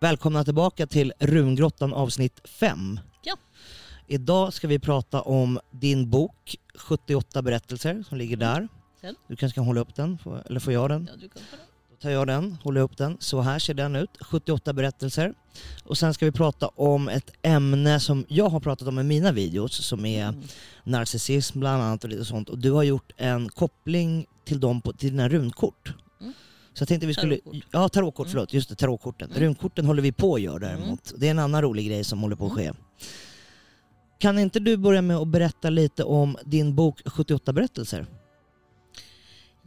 Välkomna tillbaka till Rungrottan avsnitt 5. Ja. Idag ska vi prata om din bok 78 berättelser som ligger där. Den. Du kanske kan hålla upp den, eller får jag den? Ja, du kan den. Då tar jag den, håller upp den. Så här ser den ut, 78 berättelser. Och sen ska vi prata om ett ämne som jag har pratat om i mina videos som är Mm. narcissism bland annat och lite sånt. Och du har gjort en koppling till dem på, till dina runkort. Mm. Så jag tänkte vi skulle... Tarotkort. Ja, tarotkort, Mm. förlåt. Just det, tarotkorten. Mm. Runkorten håller vi på att göra däremot. Det är en annan rolig grej som håller på att ske. Kan inte du börja med att berätta lite om din bok 78 berättelser?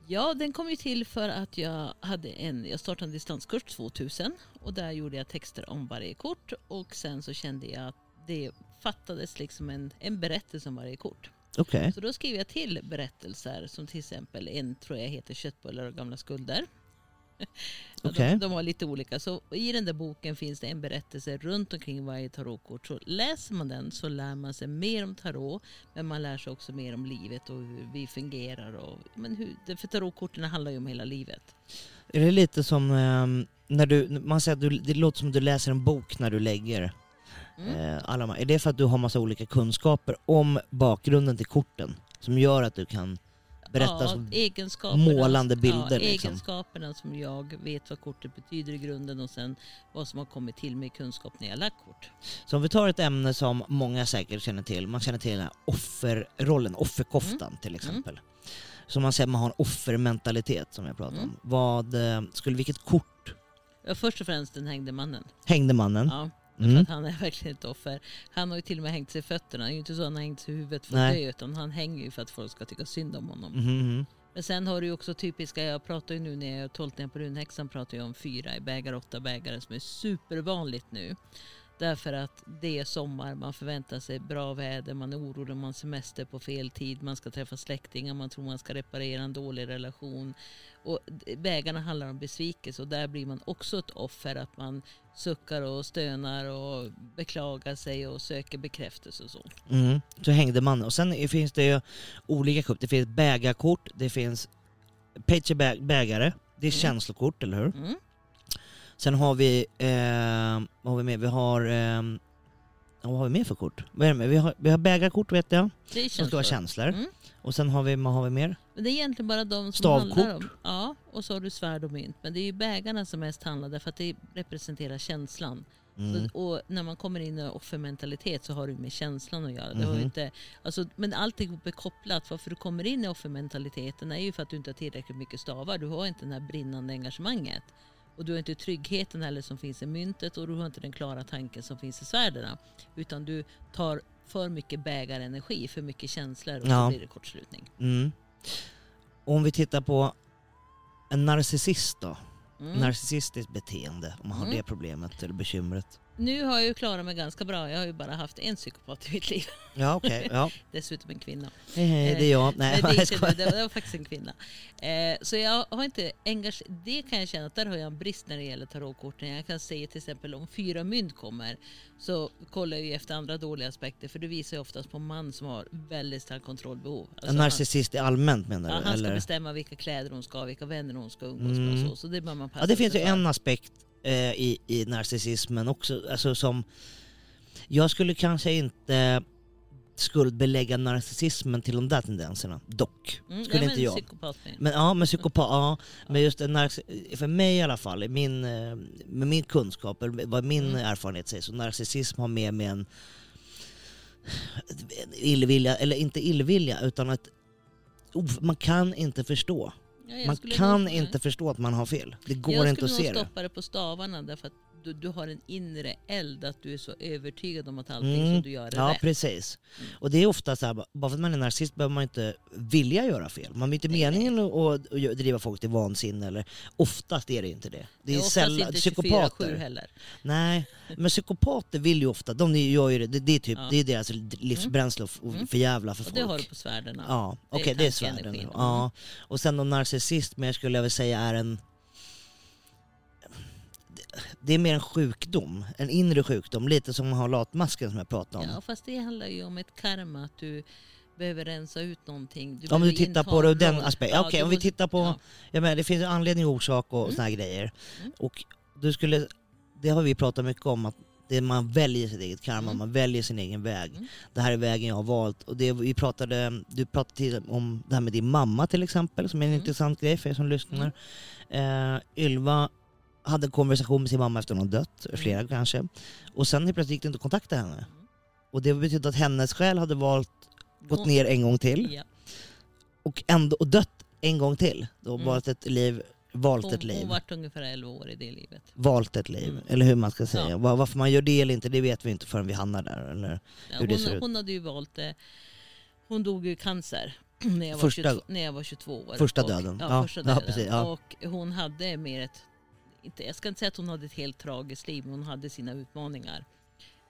Ja, den kom ju till för att jag, hade en, jag startade en distanskurs 2000 och där gjorde jag texter om varje kort och sen så kände jag att det fattades liksom en, en berättelse om varje kort. Okej. Så då skrev jag till berättelser som till exempel en tror jag heter Köttbullar och gamla skulder. Okej. de, de var lite olika. Så i den där boken finns det en berättelse runt omkring varje tarotkort. Så läser man den så lär man sig mer om tarot. Men man lär sig också mer om livet och hur vi fungerar. Och, men hur, för tarotkorten handlar ju om hela livet. Är det lite som ehm, när du, man säger att du, det låter som du läser en bok när du lägger Mm. eh, alla. Är det för att du har massa olika kunskaper om bakgrunden till korten som gör att du kan berätta ja, egenskaperna, målande bilder, Ja, liksom. egenskaperna som jag vet vad kortet betyder i grunden och sen vad som har kommit till med kunskap när jag lagt kort. Så om vi tar ett ämne som många säkert känner till, man känner till offerrollen, offerkoftan Mm. till exempel. Så man säger att man har en offermentalitet som jag pratade Mm. om. Vad, eh, skulle, vilket kort Ja, först och främst den hängde mannen. hängde mannen? Ja, för Mm. att han är verkligen ett offer. Han har ju till och med hängt sig i fötterna. Det är ju inte så att han har hängt sig i huvudet för Nej. dö utan han hänger ju för att folk ska tycka synd om honom. Mhm. Men sen har du ju också typiska, jag pratar ju nu när jag gör tolkningar på runhäxan pratar jag om fyra i bägare, åtta bägare som är supervanligt nu. Därför att det är sommar, man förväntar sig bra väder, man är orolig, man har semester på fel tid, man ska träffa släktingar, man tror man ska reparera en dålig relation. Och vägarna handlar om besvikelse och där blir man också ett offer, att man suckar och stönar och beklagar sig och söker bekräftelse och så. Mm. Så hängde mannen. Och sen finns det ju olika kort. Det finns bägarkort, det finns page bäg- bägare, det är Mm. känslokort, eller hur? Mm. Sen har vi, eh, vad har vi mer? Vi har, eh, vad har vi mer för kort? Vad är det med? Vi har, vi har bägarkort vet jag, Det som ska vara känslor. Mm. Och sen har vi, vad har vi mer? Men det är egentligen bara de som Stavkort. handlar om... Ja, och så har du svärd och mynt. Men det är ju bägarna som mest handlar därför att det representerar känslan. Mm. Så, och när man kommer in i offermentalitet så har det med känslan att göra. Det har Mhm. inte, alltså, men alltihop är kopplat. Varför du kommer in i offermentaliteten är ju för att du inte har tillräckligt mycket stavar. Du har inte det här brinnande engagemanget. Och du har inte tryggheten heller som finns i myntet och du har inte den klara tanken som finns i svärden. Utan du tar för mycket bägarenergi, för mycket känslor och Ja. så blir det kortslutning. Mm. Om vi tittar på en narcissist då? Mm. Narcissistiskt beteende, om man har Mm. det problemet eller bekymret. Nu har jag ju klarat mig ganska bra. Jag har ju bara haft en psykopat i mitt liv. Ja okej, ja. Dessutom en kvinna. Hej hej, det är jag. Nej, Nej, det, är det, var faktiskt en kvinna. Eh, så jag har inte engagerat... Det kan jag känna att där har jag en brist när det gäller tarotkorten. Jag kan säga till exempel om fyra mynt kommer så kollar jag ju efter andra dåliga aspekter för det visar ju oftast på man som har väldigt starkt kontrollbehov. Alltså En han- narcissist i allmänt menar Ja, du? han ska eller? bestämma vilka kläder hon ska ha, vilka vänner hon ska umgås Mm. med och så. Så det bör man passa Ja det finns ju en aspekt eh, i, i narcissismen också, alltså som... Jag skulle kanske inte skuldbelägga narcissismen till de där tendenserna, dock. Mm, skulle ja, inte jag. Psykopat. Men ja, men psykopat, ja. Men just för mig i alla fall, min, eh, med min kunskap, vad min Mm. erfarenhet säger, så narcissism har mer med en illvilja, eller inte illvilja, utan att man kan inte förstå. Ja, jag Man skulle kan nog- inte förstå att man har fel. Det går jag inte att skulle se nog det. stoppa det på stavarna därför att du, du har en inre eld, att du är så övertygad om att allting Mm. som du gör är Ja, rätt. precis. Mm. Och det är ofta så här, bara för att man är narcissist behöver man inte vilja göra fel. Man är inte Nej, meningen att, att att driva folk till vansinne, eller oftast är det inte det. Det Det är är oftast sällan, inte 24-7 psykopater. heller. Nej, men psykopater vill ju ofta, de gör ju det, det, det är typ, Ja. det är deras livsbränsle att Mm. förjävla för Och folk. det har du på svärden. Ja, Det är okej det är svärden. Ja. Och sen de narcissist, men jag skulle jag vilja säga är en... Det är mer en sjukdom, en inre sjukdom, lite som man har latmasken som jag pratade om. Ja, fast det handlar ju om ett karma, att du behöver rensa ut någonting. Du Om du tittar på det ur en den aspekten. Ja, Okej, du om vi måste- tittar på... ja. Ja, men det finns anledning och orsak och Mm. såna grejer. Mm. Och du skulle det har vi pratat mycket om, att det man väljer sitt eget karma, Mm. man väljer sin egen väg. Mm. Det här är vägen jag har valt. Och det, vi pratade, du pratade om det här med din mamma till exempel, som är en Mm. intressant grej för er som lyssnar. Eh, Ylva hade en konversation med sin mamma efter hon hade dött, flera kanske. Och sen helt plötsligt gick det inte att kontakta henne. Och det betydde att hennes själ hade valt, gått ner en gång till Ja. och, ändå, och dött en gång till. Då Mm. valt ett liv, valt Hon, ett liv. hon vart ungefär 11 år i det livet. Valt ett liv, Mm. eller hur man ska säga. Ja. Var- Varför man gör det eller inte, det vet vi inte förrän vi hamnar där. Eller? Ja, Hur det ser hon, ut. hon hade ju valt det. Hon dog ju i cancer när jag, var Första- 22, när jag var 22 år. Första och, döden. Ja, Ja, första ja, döden. precis, ja. Och hon hade mer ett, inte, jag ska inte säga att hon hade ett helt tragiskt liv, men hon hade sina utmaningar.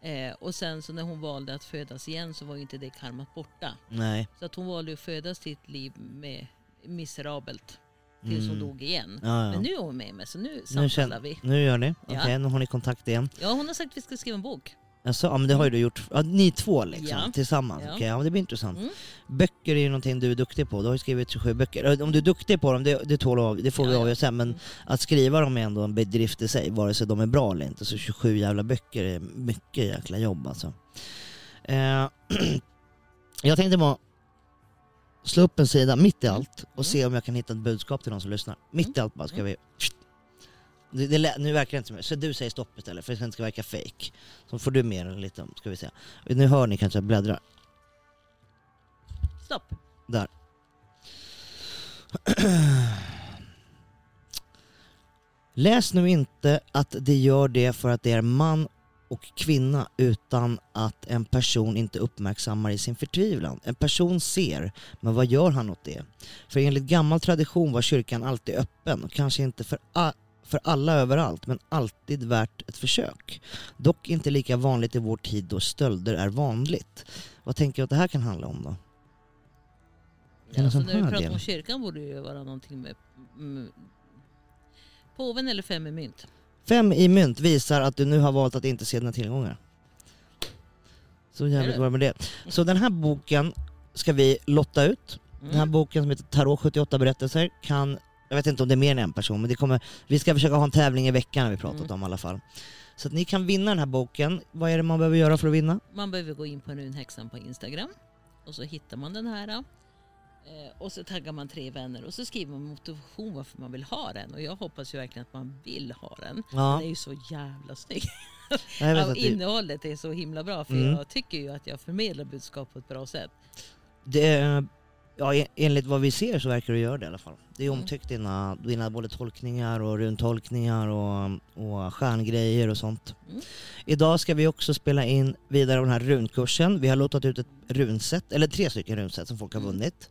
Eh, och sen så när hon valde att födas igen så var ju inte det karmat borta. Nej. Så att hon valde att födas till ett liv med miserabelt tills hon Mm. dog igen. Ja, ja. Men nu är hon med mig så nu samtalar känner, vi. nu gör ni? Ja. Okej, nu har ni kontakt igen. Ja, hon har sagt att vi ska skriva en bok. Alltså, ja, men det har ju du gjort. Ja, ni två liksom, Ja. tillsammans. Ja. Okej, ja, men det blir intressant. Mm. Böcker är ju någonting du är duktig på. Du har ju skrivit 27 böcker. Om du är duktig på dem, det, det, tål av, det får vi Ja, ja. avgöra sen. Men Mm. att skriva dem är ändå en bedrift i sig, vare sig de är bra eller inte. Så 27 jävla böcker är mycket jäkla jobb alltså. Eh, jag tänkte bara slå upp en sida mitt i allt och Mm. se om jag kan hitta ett budskap till någon som lyssnar. Mitt i Mm. allt bara ska vi... Det, det, lä- nu verkar det inte som Så du säger stopp istället för att det inte ska verka fake. Så får du mer lite, ska vi se. Nu hör ni kanske jag bläddrar. Stopp. Där. Läs nu inte att det gör det för att det är man och kvinna utan att en person inte uppmärksammar i sin förtvivlan. En person ser, men vad gör han åt det? För enligt gammal tradition var kyrkan alltid öppen och kanske inte för, a- för alla överallt, men alltid värt ett försök. Dock inte lika vanligt i vår tid då stölder är vanligt. Vad tänker du att det här kan handla om då? Ja, så sån när vi pratar del? om kyrkan borde det ju vara någonting med mm, påven eller fem i mynt. Fem i mynt visar att du nu har valt att inte se dina tillgångar. Så jävligt det med det. Så den här boken ska vi lotta ut. Mm. Den här boken som heter Tarot 78 berättelser kan, jag vet inte om det är mer än en person, men det kommer, vi ska försöka ha en tävling i veckan har vi pratat Mm. om i alla fall. Så att ni kan vinna den här boken. Vad är det man behöver göra för att vinna? Man behöver gå in på runhäxan på Instagram och så hittar man den här. Eh, och så taggar man tre vänner och så skriver man motivation varför man vill ha den. Och jag hoppas ju verkligen att man vill ha den. Ja, Den är ju så jävla snygg. Ja, innehållet är så himla bra för Mm. jag tycker ju att jag förmedlar budskap på ett bra sätt. det är, ja, en- enligt vad vi ser så verkar du göra det i alla fall. Det är Mm. omtyckt dina, dina både tolkningar och runtolkningar och, och stjärngrejer och sånt. Mm. Idag ska vi också spela in vidare om den här runkursen. Vi har låtit ut ett runset, eller tre stycken runset som folk har Mm. vunnit.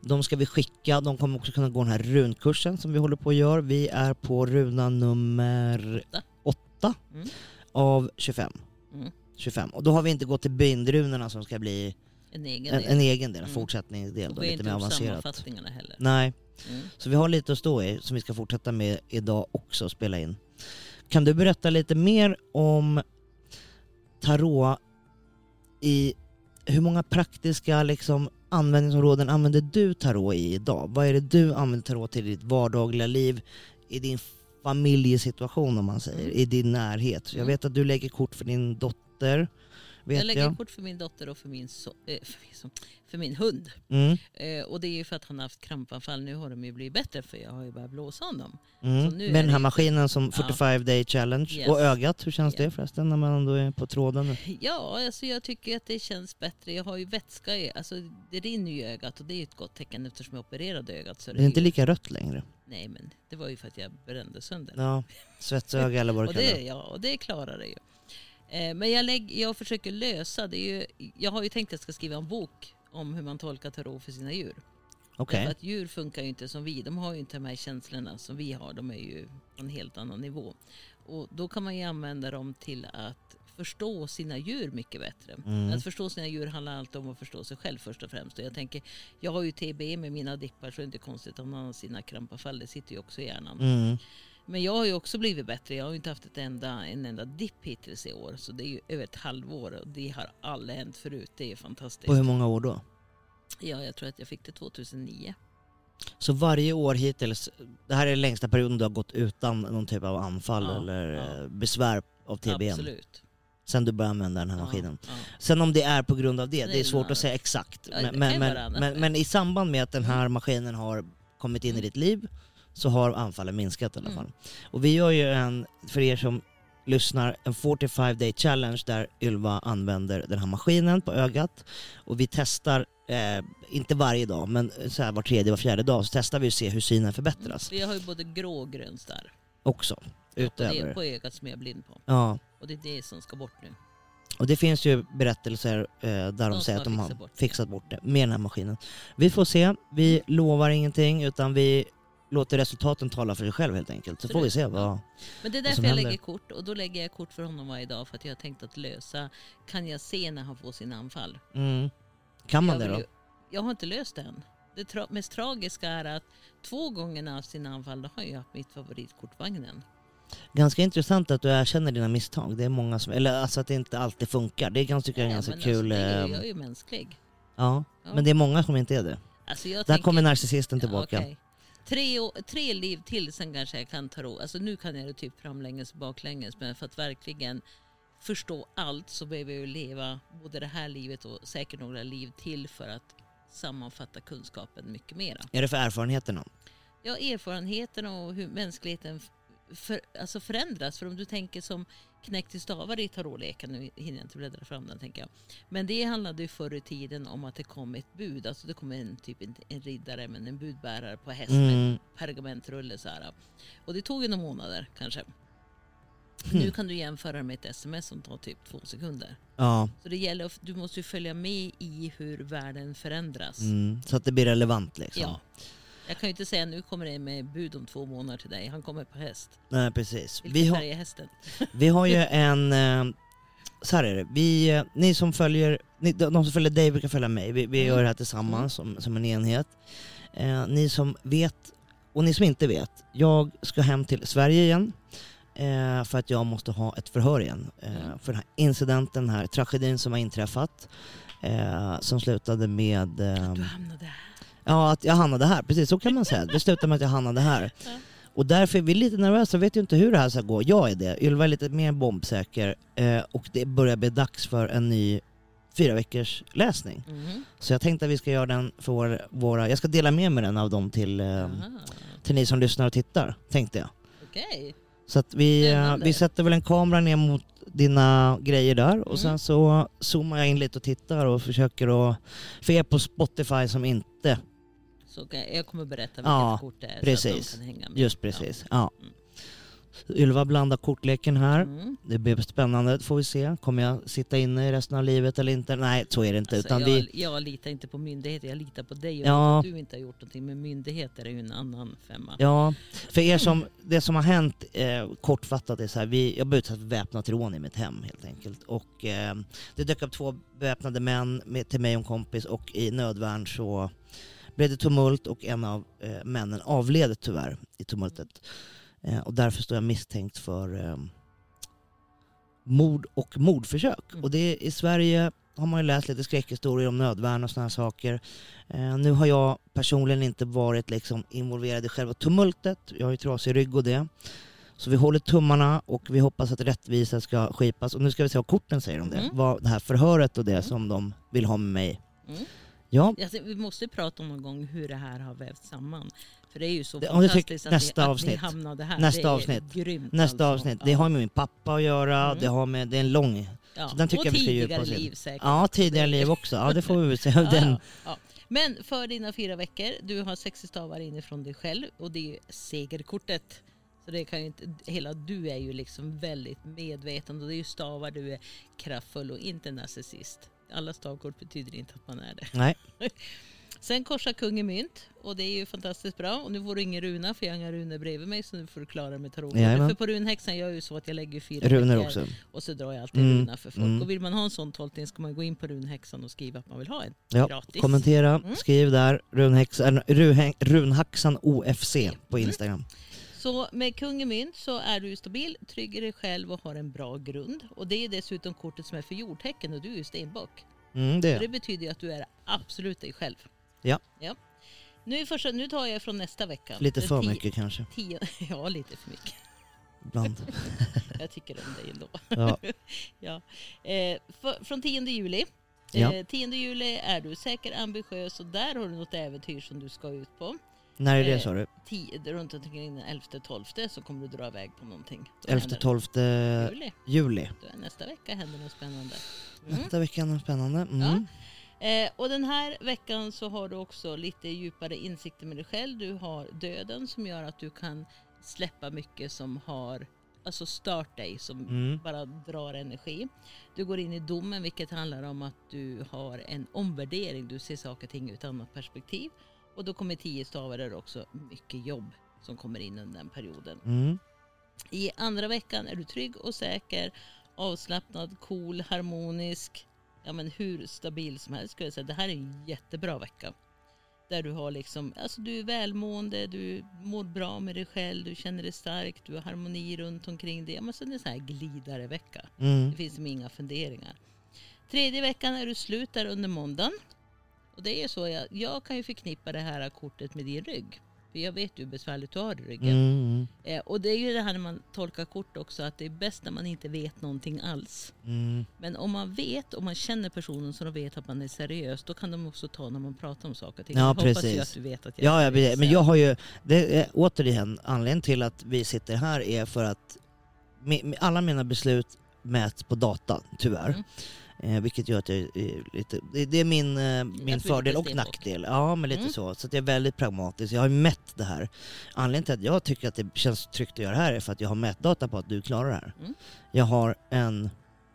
De ska vi skicka, de kommer också kunna gå den här runkursen som vi håller på att göra. Vi är på runa nummer Åtta. Mm. av 25. Mm. 25. Och då har vi inte gått till bindrunorna som ska bli En egen en, del. en egen del, en Mm. fortsättningsdel, och då, lite inte mer avancerat. sammanfattningarna heller. Nej, Mm. så vi har lite att stå i som vi ska fortsätta med idag också och spela in. Kan du berätta lite mer om tarot i hur många praktiska liksom, användningsområden använder du tarot i idag? Vad är det du använder tarot till i ditt vardagliga liv, i din familjesituation om man säger, Mm. i din närhet? Jag Mm. vet att du lägger kort för din dotter, vet Jag jag. lägger kort för min dotter och för min, so eh, för min, so för min hund. Mm, Eh, och det är ju för att han har haft krampanfall. Nu har de ju blivit bättre för jag har ju börjat blåsa honom. mm. Nu Med den här maskinen som Ja. 45 day challenge. Yes. Och ögat, hur känns Ja. det förresten när man ändå är på tråden? Ja, alltså jag tycker att det känns bättre. Jag har ju vätska i, alltså det rinner ju i ögat och det är ju ett gott tecken eftersom jag opererade ögat. Så Det är inte ju- lika rött längre. Nej men det var ju för att jag brände sönder. Ja, svetsöga eller vad och det, det. ja, och det klarar det ju. Eh, men jag, lägg, jag försöker lösa, det är ju, jag har ju tänkt att jag ska skriva en bok om hur man tolkar tarot för sina djur. Därför att djur funkar ju inte som vi. De har ju inte de här känslorna som vi har. De är ju på en helt annan nivå. Och då kan man ju använda dem till att förstå sina djur mycket bättre. Mm. Att förstå sina djur handlar alltid om att förstå sig själv först och främst. Och jag tänker, jag har ju TB med mina dippar så det är inte konstigt om han har sina krampafall. Det sitter ju också i hjärnan. Mm. Men jag har ju också blivit bättre. Jag har ju inte haft ett enda, en enda dipp hittills i år. Så det är ju över ett halvår och det har aldrig hänt förut. Det är fantastiskt. På hur många år då? Ja, jag tror att jag fick det 2009. Så varje år hittills, det här är den längsta perioden du har gått utan någon typ av anfall Ja, eller ja. eh, besvär av TBN? Absolut. Sen du började använda den här Ja, maskinen. Sen om det är på grund av det, Det är svårt att säga exakt. Men, men, men, men i samband med att den här maskinen har kommit in i Mm. ditt liv så har anfallen minskat i alla Mm. fall. Och vi gör ju en, för er som lyssnar, en 45 day challenge där Ylva använder den här maskinen på ögat. Och vi testar, eh, inte varje dag, men så här var tredje, var fjärde dag, så testar vi och ser hur synen förbättras Vi har ju både grå och grön starr. också. Och det är Utöver. på ögat som jag är blind på. Ja, Och det är det som ska bort nu. och det finns ju berättelser eh, där de, som säger att de har fixat bort fixat bort det med den här maskinen. Vi får se, vi lovar ingenting utan vi låter resultaten tala för sig själv helt enkelt. Så får vi se vad... Men det är därför jag lägger kort. Och då lägger jag kort för honom varje dag för att jag har tänkt att lösa. Kan jag se när han får sin anfall? Mm. Kan man jag det då? ju- Jag har inte löst det än. Det tra mest tragiska är att två gånger när har haft sina anfall, då har jag haft mitt favoritkort, vagnen. Ganska intressant att du erkänner dina misstag. Det är många som... Eller alltså att det inte alltid funkar. Det kan tycka är ganska men kul. Alltså, är, eh, jag är ju mänsklig. ja. Ja. men det är många som inte är det. Alltså Där tänker- kommer narcissisten Ja, tillbaka. Tre, tre liv till sen kanske jag kan ta ro. Alltså nu kan jag det typ framlänges och baklänges. Men för att verkligen förstå allt så behöver jag leva både det här livet och säkert några liv till för att sammanfatta kunskapen mycket mera. Är det för erfarenheterna? Ja, erfarenheten och hur mänskligheten för, alltså förändras. För om du tänker som knäckt till stavar i tarotleken, nu hinner jag inte bläddra fram den tänker jag. Men det handlade ju förr i tiden om att det kom ett bud. Alltså det kom en typ en, en riddare men en budbärare på häst med Mm. pergamentrulle så här. Och det tog ju några månader kanske. Hmm. Nu kan du jämföra med ett sms som tar typ två sekunder. Ja. Så det gäller du måste ju följa med i hur världen förändras. Mm. Så att det blir relevant liksom. Ja. Jag kan ju inte säga nu kommer det med bud om två månader till dig. Han kommer på häst. Nej, precis. Vilken Vi har, färg är hästen? vi har ju en... eh, Så här är det. Vi, eh, ni som följer, ni, de de som följer dig brukar följa mig. Vi, vi Mm. gör det här tillsammans som, som en enhet. Eh, ni som vet, och ni som inte vet. Jag ska hem till Sverige igen. Eh, för att jag måste ha ett förhör igen. Eh, Mm. för den här incidenten, den här tragedin som har inträffat. Eh, som slutade med... Eh, Du hamnade här. Ja, att jag hamnade här. Precis, så kan man säga. Det slutade med att jag hamnade här. Ja. Och därför är vi lite nervösa, vet ju inte hur det här ska gå. Jag är det. Ylva är lite mer bombsäker. Eh, och det börjar bli dags för en ny fyra veckors läsning. Mhm. Så jag tänkte att vi ska göra den för våra... våra jag ska dela med mig den av dem till, eh, Aha. till ni som lyssnar och tittar, tänkte jag. Okej. Så att vi, eh, vi sätter väl en kamera ner mot dina grejer där och Mm. sen så zoomar jag in lite och tittar och försöker att... För er på Spotify som inte Så jag kommer berätta vilket Ja, kort det är precis. så att de kan hänga med. Just precis, ja. Mm. Ylva blandar kortleken här. Mm. Det blir spännande, får vi se. Kommer jag sitta inne i resten av livet eller inte? Nej, så är det inte. Alltså, utan jag, vi, jag litar inte på myndigheter, jag litar på dig. Och Ja. du inte har gjort någonting med myndigheter är ju en annan femma. ja, för er som, det som har hänt eh, kortfattat är så här, vi, jag blev utsatt för väpnat rån i mitt hem helt enkelt. Och eh, det dök upp två beväpnade män med, till mig och en kompis och i nödvärn så blev det tumult och en av eh, männen avled tyvärr i tumultet. Eh, och därför står jag misstänkt för eh, mord och mordförsök. Mm. Och det i Sverige har man ju läst lite skräckhistorier om nödvärn och sådana saker. Eh, nu har jag personligen inte varit liksom involverad i själva tumultet. Jag har ju trasig rygg och det. Så vi håller tummarna och vi hoppas att rättvisa ska skipas. Och nu ska vi se vad korten säger om det. Mm. Vad det här förhöret och det Mm. som de vill ha med mig. Mm. Ja, Alltså, vi måste prata om någon gång hur det här har vävts samman. För det är ju så Det- fantastiskt att, nästa ni, att avsnitt. ni hamnade här. Nästa det är avsnitt. Grymt nästa alltså. avsnitt. Det har med min pappa att göra. Mm. Det, har med, det är en lång... ja. så den tycker och jag vi ska tidigare liv säkert. Ja, tidigare liv också. Ja, det får vi väl se. Ja, Den, ja. Men för dina fyra veckor, du har 60 stavar inifrån dig själv och det är segerkortet. Så det kan ju inte, hela du är ju liksom väldigt medveten och det är ju stavar, du är kraftfull och inte narcissist. Alla stavkort betyder inte att man är det. nej, Sen korsar kungen mynt och det är ju fantastiskt bra. Och nu får du ingen runa för jag har inga runor bredvid mig så nu får du klara med tarotkortet. Jajamän. För på runhäxan gör jag ju så att jag lägger fyra runor också. och så drar jag alltid Mm, runa för folk. mm. Och vill man ha en sån tolkning ska man gå in på runhäxan och skriva att man vill ha en Ja, gratis. kommentera, Mm. skriv där. Runhäxan, ruhäng, runhaxan OFC på Mm. Så med kung i mynt så är du stabil, trygg i dig själv och har en bra grund. Och det är dessutom kortet som är för jordtecken och du är ju stenbock. Mm, det Så det betyder ju att du är absolut dig själv. Ja. ja. Nu, första, nu tar jag från nästa vecka. Lite för tio- mycket kanske, Tio, ja, lite för mycket. ibland. Jag tycker om dig ändå. Ja. Ja. Eh, för, från 10 juli. Ja. Eh, 10 juli är du säker, ambitiös och där har du något äventyr som du ska ut på. När är det Eh, sa du? Tio, runt omkring den 11-12 så kommer du dra iväg på någonting. Då händer 11-12 det. Juli. juli. Nästa vecka händer något spännande. Mm. Nästa vecka, något spännande. Mm. Eh, och den här veckan så har du också lite djupare insikter med dig själv. Du har döden som gör att du kan släppa mycket som har alltså stört dig, som Mm. bara drar energi. Du går in i domen vilket handlar om att du har en omvärdering. Du ser saker och ting ur ett annat perspektiv. Och då kommer tio stavar där också mycket jobb som kommer in under den perioden. Mm. I andra veckan är du trygg och säker, avslappnad, cool, harmonisk. Ja men hur stabil som helst skulle jag säga. Det här är en jättebra vecka. Där du har liksom, alltså du är välmående, du mår bra med dig själv, du känner dig stark, du har harmoni runt omkring dig. Ja, Men så det är en sån här glidare vecka. Mm. Det finns inga funderingar. Tredje veckan är du slut där under måndagen. Och det är så, jag, jag kan ju förknippa det här kortet med din rygg. För jag vet ju hur besvärligt du har i ryggen. Mm. Eh, och det är ju det här när man tolkar kort också, att det är bäst när man inte vet någonting alls. Mm. Men om man vet, om man känner personen så de vet att man är seriös, då kan de också ta när man pratar om saker och ting. Ja, jag hoppas ju precis. att du vet att jag Ja, är seriös. men jag har ju, det är, återigen, anledningen till att vi sitter här är för att alla mina beslut mäts på data, tyvärr. Mm. Eh, vilket gör att jag är lite, det, är min, eh, min fördel och nackdel. Ja, men lite Mm. så. Så att jag är väldigt pragmatisk. Jag har mätt det här. Anledningen till att jag tycker att det känns tryggt att göra det här är för att jag har mätdata på att du klarar det här. Mm. Jag har en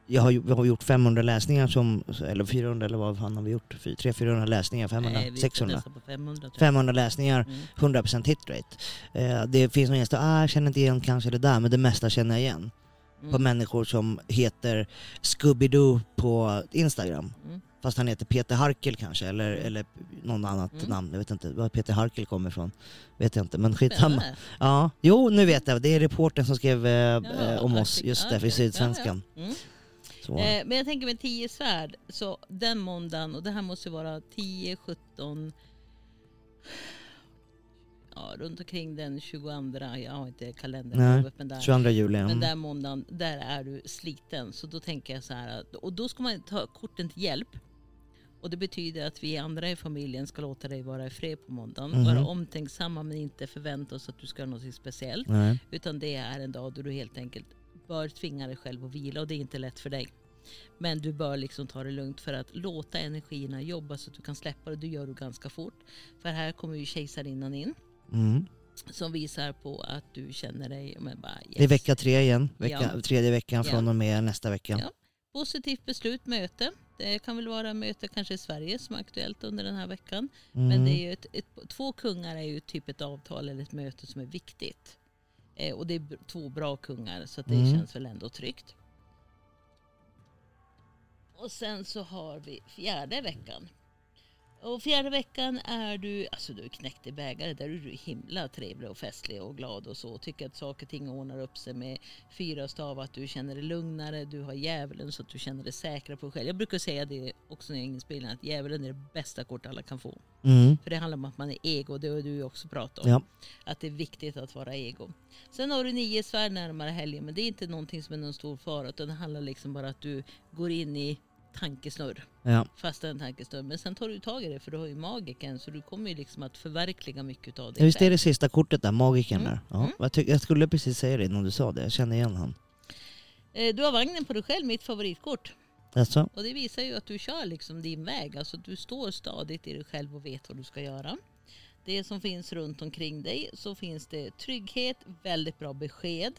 jag har, vi har gjort 500 läsningar, som, eller 400 eller vad fan har vi gjort? 300-400 läsningar, 500, Nej, vi 600? nästan på 500 tror jag. 500 läsningar, Mm. 100% hitrate. Eh, det finns någon enstaka, ah, jag känner inte igen kanske det där, men det mesta känner jag igen. På Mm. människor som heter Scooby-Doo på Instagram. Mm. Fast han heter Peter Harkel kanske, eller, eller någon annat Mm. namn. Jag vet inte var Peter Harkel kommer ifrån. Vet jag inte, men skitsamma. Ja, jo nu vet jag. Det är reportern som skrev eh, Ja, eh, om oss, just Ja, det, för okej. Sydsvenskan. Mm. Eh, men jag tänker med 10 svärd, så den måndagen, och det här måste vara 10, 17, ja runt omkring den 22, jag har inte kalendern Nej, men där. 22 juli. Men Mm. där måndagen, där är du sliten. Så då tänker jag så här, och då ska man ta korten till hjälp. Och det betyder att vi andra i familjen ska låta dig vara i fred på måndagen. Mhm. Vara omtänksamma men inte förvänta oss att du ska göra något speciellt. Nej. Utan det är en dag då du helt enkelt bör tvinga dig själv att vila och det är inte lätt för dig. Men du bör liksom ta det lugnt för att låta energierna jobba så att du kan släppa det. Det gör du ganska fort. För här kommer ju kejsarinnan in Mm. som visar på att du känner dig men bara yes. Det är vecka tre igen, vecka, Ja. tredje veckan Ja. från och med nästa vecka. Ja. Positivt beslut, möte. Det kan väl vara möte kanske i Sverige som är aktuellt under den här veckan. Mm. Men det är ju ett, ett, två kungar är ju typ ett avtal eller ett möte som är viktigt. Eh, och det är två bra kungar så att det Mm. känns väl ändå tryggt. Och sen så har vi fjärde veckan. Och fjärde veckan är du, alltså du är knäckt i bägare, där är du himla trevlig och festlig och glad och så. Tycker att saker och ting ordnar upp sig med fyra stav, att du känner dig lugnare, du har djävulen så att du känner dig säkrare på dig själv. Jag brukar säga det också när jag är inspelning, att djävulen är det bästa kort alla kan få. Mm. För det handlar om att man är ego, det har du också pratat om. Ja. Att det är viktigt att vara ego. Sen har du nio svärd närmare helgen, men det är inte någonting som är någon stor fara, utan det handlar liksom bara att du går in i tankesnurr. Ja. Fast en tankesnurr. Men sen tar du tag i det, för du har ju magiken, så du kommer ju liksom att förverkliga mycket av det Ja, Visst är det sista kortet där, magikern Mm. där? Ja. Mm. Jag, jag skulle precis säga det innan du sa det, jag känner igen han. Eh, Du har vagnen på dig själv, mitt favoritkort. Alltså? Och det visar ju att du kör liksom din väg. Alltså du står stadigt i dig själv och vet vad du ska göra. Det som finns runt omkring dig så finns det trygghet, väldigt bra besked,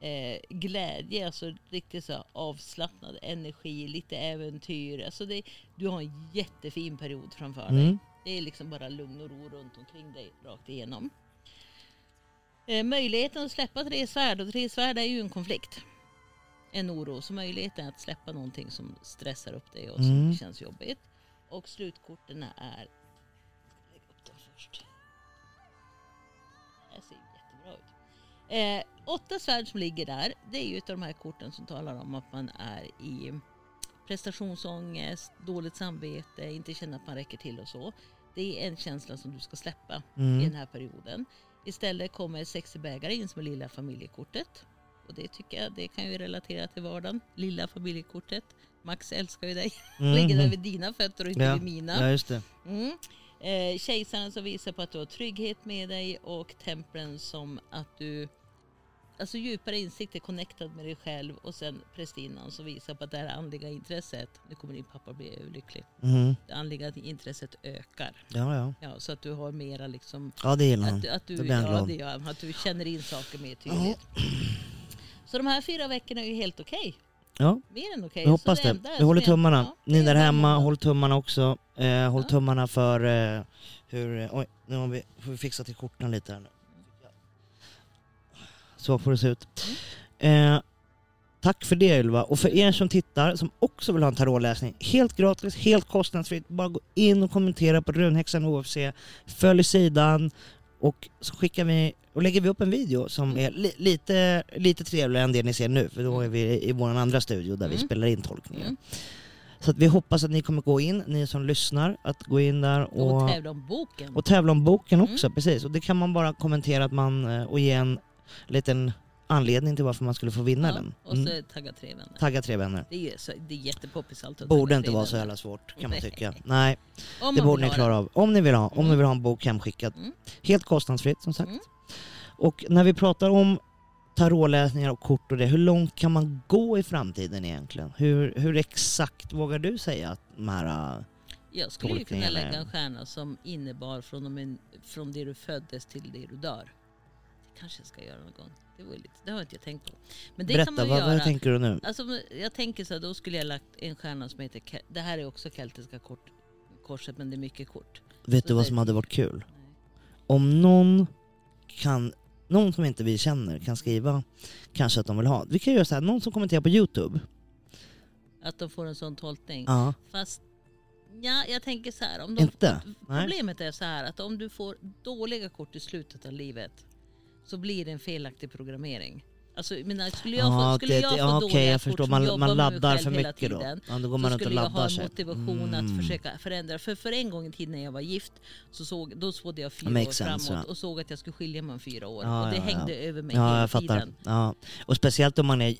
eh, glädje, alltså riktigt så avslappnad energi, lite äventyr. Alltså det, du har en jättefin period framför dig. Mm. Det är liksom bara lugn och ro runt omkring dig rakt igenom. Eh, möjligheten att släppa tre svärd, och tre svärd är ju en konflikt. En oro, så möjligheten att släppa någonting som stressar upp dig och som Mm. känns jobbigt. Och slutkorten är... Lägga upp dem först. Eh, åtta svärd som ligger där, det är ju ett av de här korten som talar om att man är i prestationsångest, dåligt samvete, inte känner att man räcker till och så. Det är en känsla som du ska släppa i Mm. den här perioden. Istället kommer 60 bägare in som är lilla familjekortet. Och det tycker jag, det kan ju relatera till vardagen. Lilla familjekortet. Max älskar ju dig. Ligger där vid dina fötter och inte Ja. vid mina. Ja, just det. Mm. Eh, kejsaren som visar på att du har trygghet med dig och tempeln som att du Alltså djupare insikt är connectad med dig själv och sen prästinnan som visar på att det här andliga intresset, nu kommer din pappa bli överlycklig, Mhm. det andliga intresset ökar. Ja, ja. Ja, så att du har mera liksom, Ja, det gillar att, han. du- att, du, blir han ja, det gör att du känner in saker mer tydligt. Så de här fyra veckorna är ju helt okej. Ja, Mer än okej. jag hoppas det. Vi håller tummarna. ja, det Ni är där hemma, håll tummarna också. Eh, håll Ja. tummarna för eh, hur... Oj, nu har vi, får vi fixa till korten lite här nu. Så får det se ut. Eh, tack för det Ylva. Och för er som tittar, som också vill ha en tarotläsning, helt gratis, helt kostnadsfritt. Bara gå in och kommentera på Runhäxan OFC, följ sidan och så skickar vi och lägger vi upp en video som är li, lite, lite trevligare än det ni ser nu, för då är vi i vår andra studio där vi Mm. spelar in tolkningen. Mm. Så att vi hoppas att ni kommer gå in, ni som lyssnar, att gå in där Och och, tävla om boken. och tävla om boken Mm. också, precis. Och det kan man bara kommentera att man, eh, och ge en liten anledning till varför man skulle få vinna ja, den. Och så Mm. tagga tre vänner. Tagga tre vänner. Det är, ju så, det är jättepoppis allt. Borde inte vara så jävla svårt kan man tycka. Nej, Om det borde ni klara av. Om ni vill ha, om Mm. ni vill ha en bok hemskickad. Mm. Helt kostnadsfritt som sagt. Mm. Och när vi pratar om tarotläsningar och kort och det, hur långt kan man gå i framtiden egentligen? Hur, hur exakt vågar du säga att de här... äh, Jag skulle ju kunna lägga en stjärna som innebar från, och med, från det du föddes till det du dör. Kanske jag ska göra någon gång. Det, var lite, det har inte jag tänkt på. Men det kan berätta, man vad, göra. vad tänker du nu? Alltså, jag tänker så här, då skulle jag lagt en stjärna som heter... Det här är också keltiska kort, korset men det är mycket kort. Vet du så vad säg- som hade varit kul? Nej. Om någon kan, någon som inte vi känner kan skriva kanske att de vill ha. Vi kan göra så här, någon som kommenterar på Youtube. Att de får en sån tolkning. Ja, Fast ja, jag tänker så här. Om de, inte? Nej. Problemet är så här att om du får dåliga kort i slutet av livet så blir det en felaktig programmering. Alltså, menar, skulle jag Ja, få, skulle det- jag få ja, dåliga okej, jag förstår. Man, man laddar för hela mycket då. tiden, Ja, då går så man och skulle jag ha en motivation att Mm. försöka förändra. För, för en gång i tiden när jag var gift så såg, då spådde jag fyra år sense, framåt ja. och såg att jag skulle skilja mig om fyra år. Ja, och det hängde över mig hela tiden. Ja. Och speciellt om man är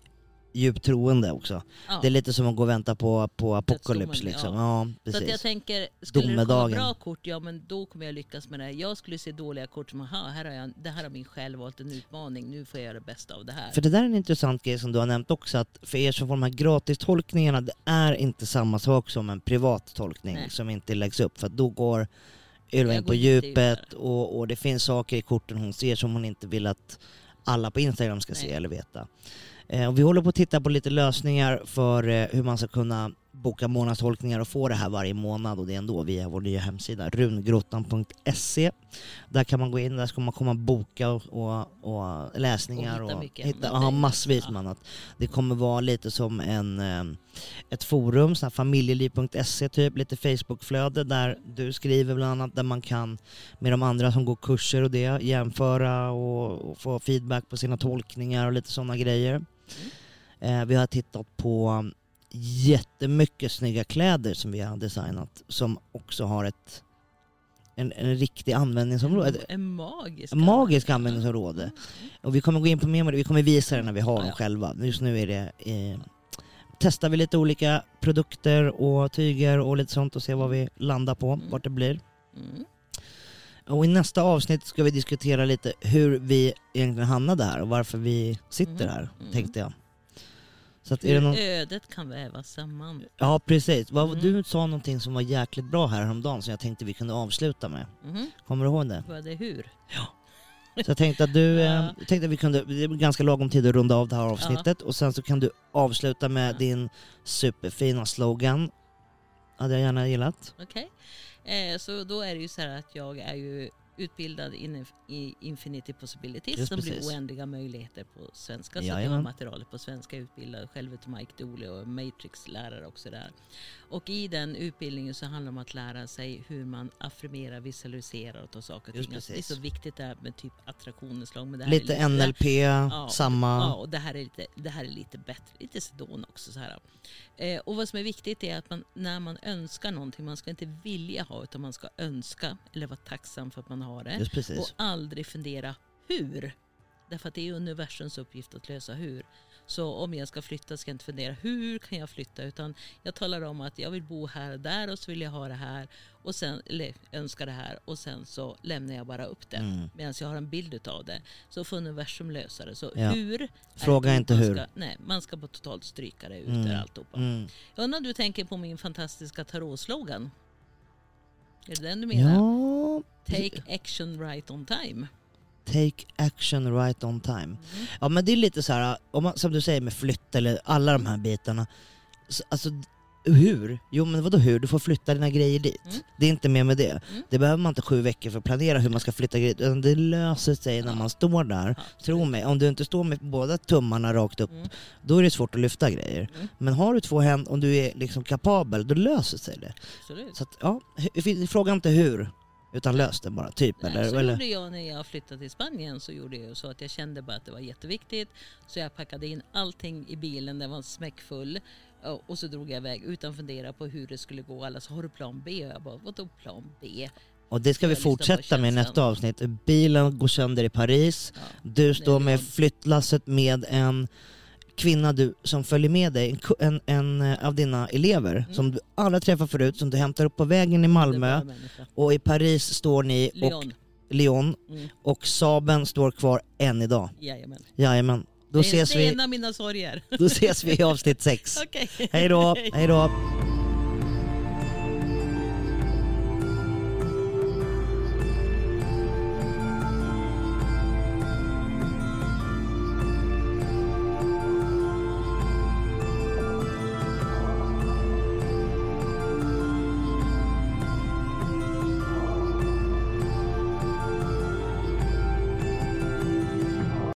djupt troende också. Ja. Det är lite som att gå och vänta på, på apokalyps liksom. ja. Ja, Så att jag precis. tänker, skulle det komma bra kort, ja men då kommer jag lyckas med det. här. Jag skulle se dåliga kort som, aha, här har jag, det här har min själ valt en utmaning, nu får jag göra det bästa av det här. För det där är en intressant grej som du har nämnt också, att för er som får de här gratistolkningarna, det är inte samma sak som en privat tolkning Nej. som inte läggs upp. För då går Ylva in på djupet och, och det finns saker i korten hon ser som hon inte vill att alla på Instagram ska se Nej. eller veta. Eh, och vi håller på att titta på lite lösningar för eh, hur man ska kunna boka månadstolkningar och få det här varje månad och det är ändå via vår nya hemsida rungrottan.se. Där kan man gå in, där ska man komma boka och, och, och läsningar Och och, hitta mycket hitta, ja, massvis Ja. med annat. Det kommer vara lite som en, eh, ett forum, familjeliv.se typ, lite Facebookflöde där du skriver bland annat, där man kan med de andra som går kurser och det jämföra och, och få feedback på sina tolkningar och lite sådana grejer. Eh, vi har tittat på jättemycket snygga kläder som vi har designat som också har ett en, en riktig användningsområde. En, en magisk. användningsområde. Och vi kommer gå in på mer med det, vi kommer visa det när vi har Ja, dem ja. själva. Just nu är det eh, testar vi lite olika produkter och tyger och lite sånt och ser vad vi landar på, Mm. vart det blir. Mm. Och i nästa avsnitt ska vi diskutera lite hur vi egentligen hamnade här och varför vi sitter Mm. här, Mm. tänkte jag. Så att är det Hur någon... ödet kan vävas samman. Ja precis, Mm. du sa någonting som var jäkligt bra här häromdagen som jag tänkte vi kunde avsluta med. Mhm. Kommer du ihåg det? Vad är det hur? Så jag tänkte att du, eh, Ja. jag tänkte att vi kunde, det är ganska lagom tid att runda av det här avsnittet och sen så kan du avsluta med Ja. din superfina slogan. Hade jag gärna gillat. Okej. Eh, så då är det ju så här att jag är ju utbildad in, i Infinity Possibilities Just som blir oändliga möjligheter på svenska. Så det Jajamän. var materialet på svenska utbildad. Själv heter Mike Dooley och är Matrix-lärare också där. Och i den utbildningen så handlar det om att lära sig hur man affirmerar, visualiserar och tar saker och Just ting. Alltså, det är så viktigt det här med typ. Men det här Lite lite, NLP, samma... Ja, och det här är lite, det här är lite bättre. Lite sedon också. Så här. Eh, och vad som är viktigt är att man, när man önskar någonting, man ska inte vilja ha utan man ska önska eller vara tacksam för att man har det. Och aldrig fundera hur. Därför att det är universums uppgift att lösa hur. Så om jag ska flytta ska jag inte fundera hur kan jag flytta utan jag talar om att jag vill bo här och där och så vill jag ha det här och sen, eller önska det här och sen så lämnar jag bara upp det Mm. medan jag har en bild utav det. Så får universum lösa det. Så Ja. hur? Fråga inte man hur. Ska, nej, man ska bara totalt stryka det ut Mm. där alltihopa. Mm. Jag undrar om du tänker på min fantastiska tarotslogan? Är det den du menar? Ja... Take action right on time. Take action right on time. Mm. Ja men det är lite så här, om man, som du säger med flytt eller alla de här bitarna. Så, alltså hur? Jo men vadå hur? Du får flytta dina grejer dit. Mm. Det är inte mer med det. Mm. Det behöver man inte sju veckor för att planera hur man ska flytta grejer. utan Det löser sig när Ja. man står där. Ja, Tro mig, om du inte står med båda tummarna rakt upp, Mm. då är det svårt att lyfta grejer. Mm. Men har du två händer, om du är liksom kapabel, då löser sig det. Absolut. Så att, ja, fråga inte hur, utan lös det bara. Typ, Nej, eller? så eller? gjorde jag när jag flyttade till Spanien. Så gjorde jag så att jag kände bara att det var jätteviktigt. Så jag packade in allting i bilen, den var smäckfull. Och- Och så drog jag iväg utan fundera på hur det skulle gå. Alla sa, har du plan B? Och jag bara, vadå plan B? Och det ska vi fortsätta med i nästa avsnitt. Bilen går sönder i Paris. Ja. Du står med flyttlasset med en kvinna du, som följer med dig, en, en, en eh, av dina elever Mm. som du aldrig träffat förut, som du hämtar upp på vägen i Malmö. Och i Paris står ni, och Leon. Lyon, Mm. och Saben står kvar än idag. Jajamän. Jajamän. Då det, ses det är vi, en av mina sorger. då ses vi i avsnitt sex. Okej. Hej då, hej då.